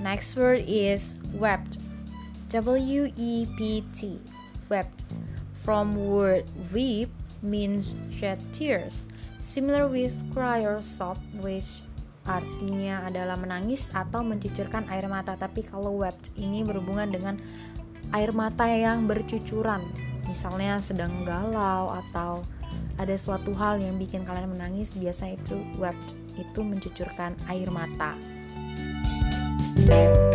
Next word is wept. W E P T. Wept. From word weep means shed tears. Similar with cry or sob which artinya adalah menangis atau mencucurkan air mata. Tapi kalau wept ini berhubungan dengan air mata yang bercucuran. Misalnya sedang galau atau ada suatu hal yang bikin kalian menangis, biasa itu wept itu mencucurkan air mata. Thank you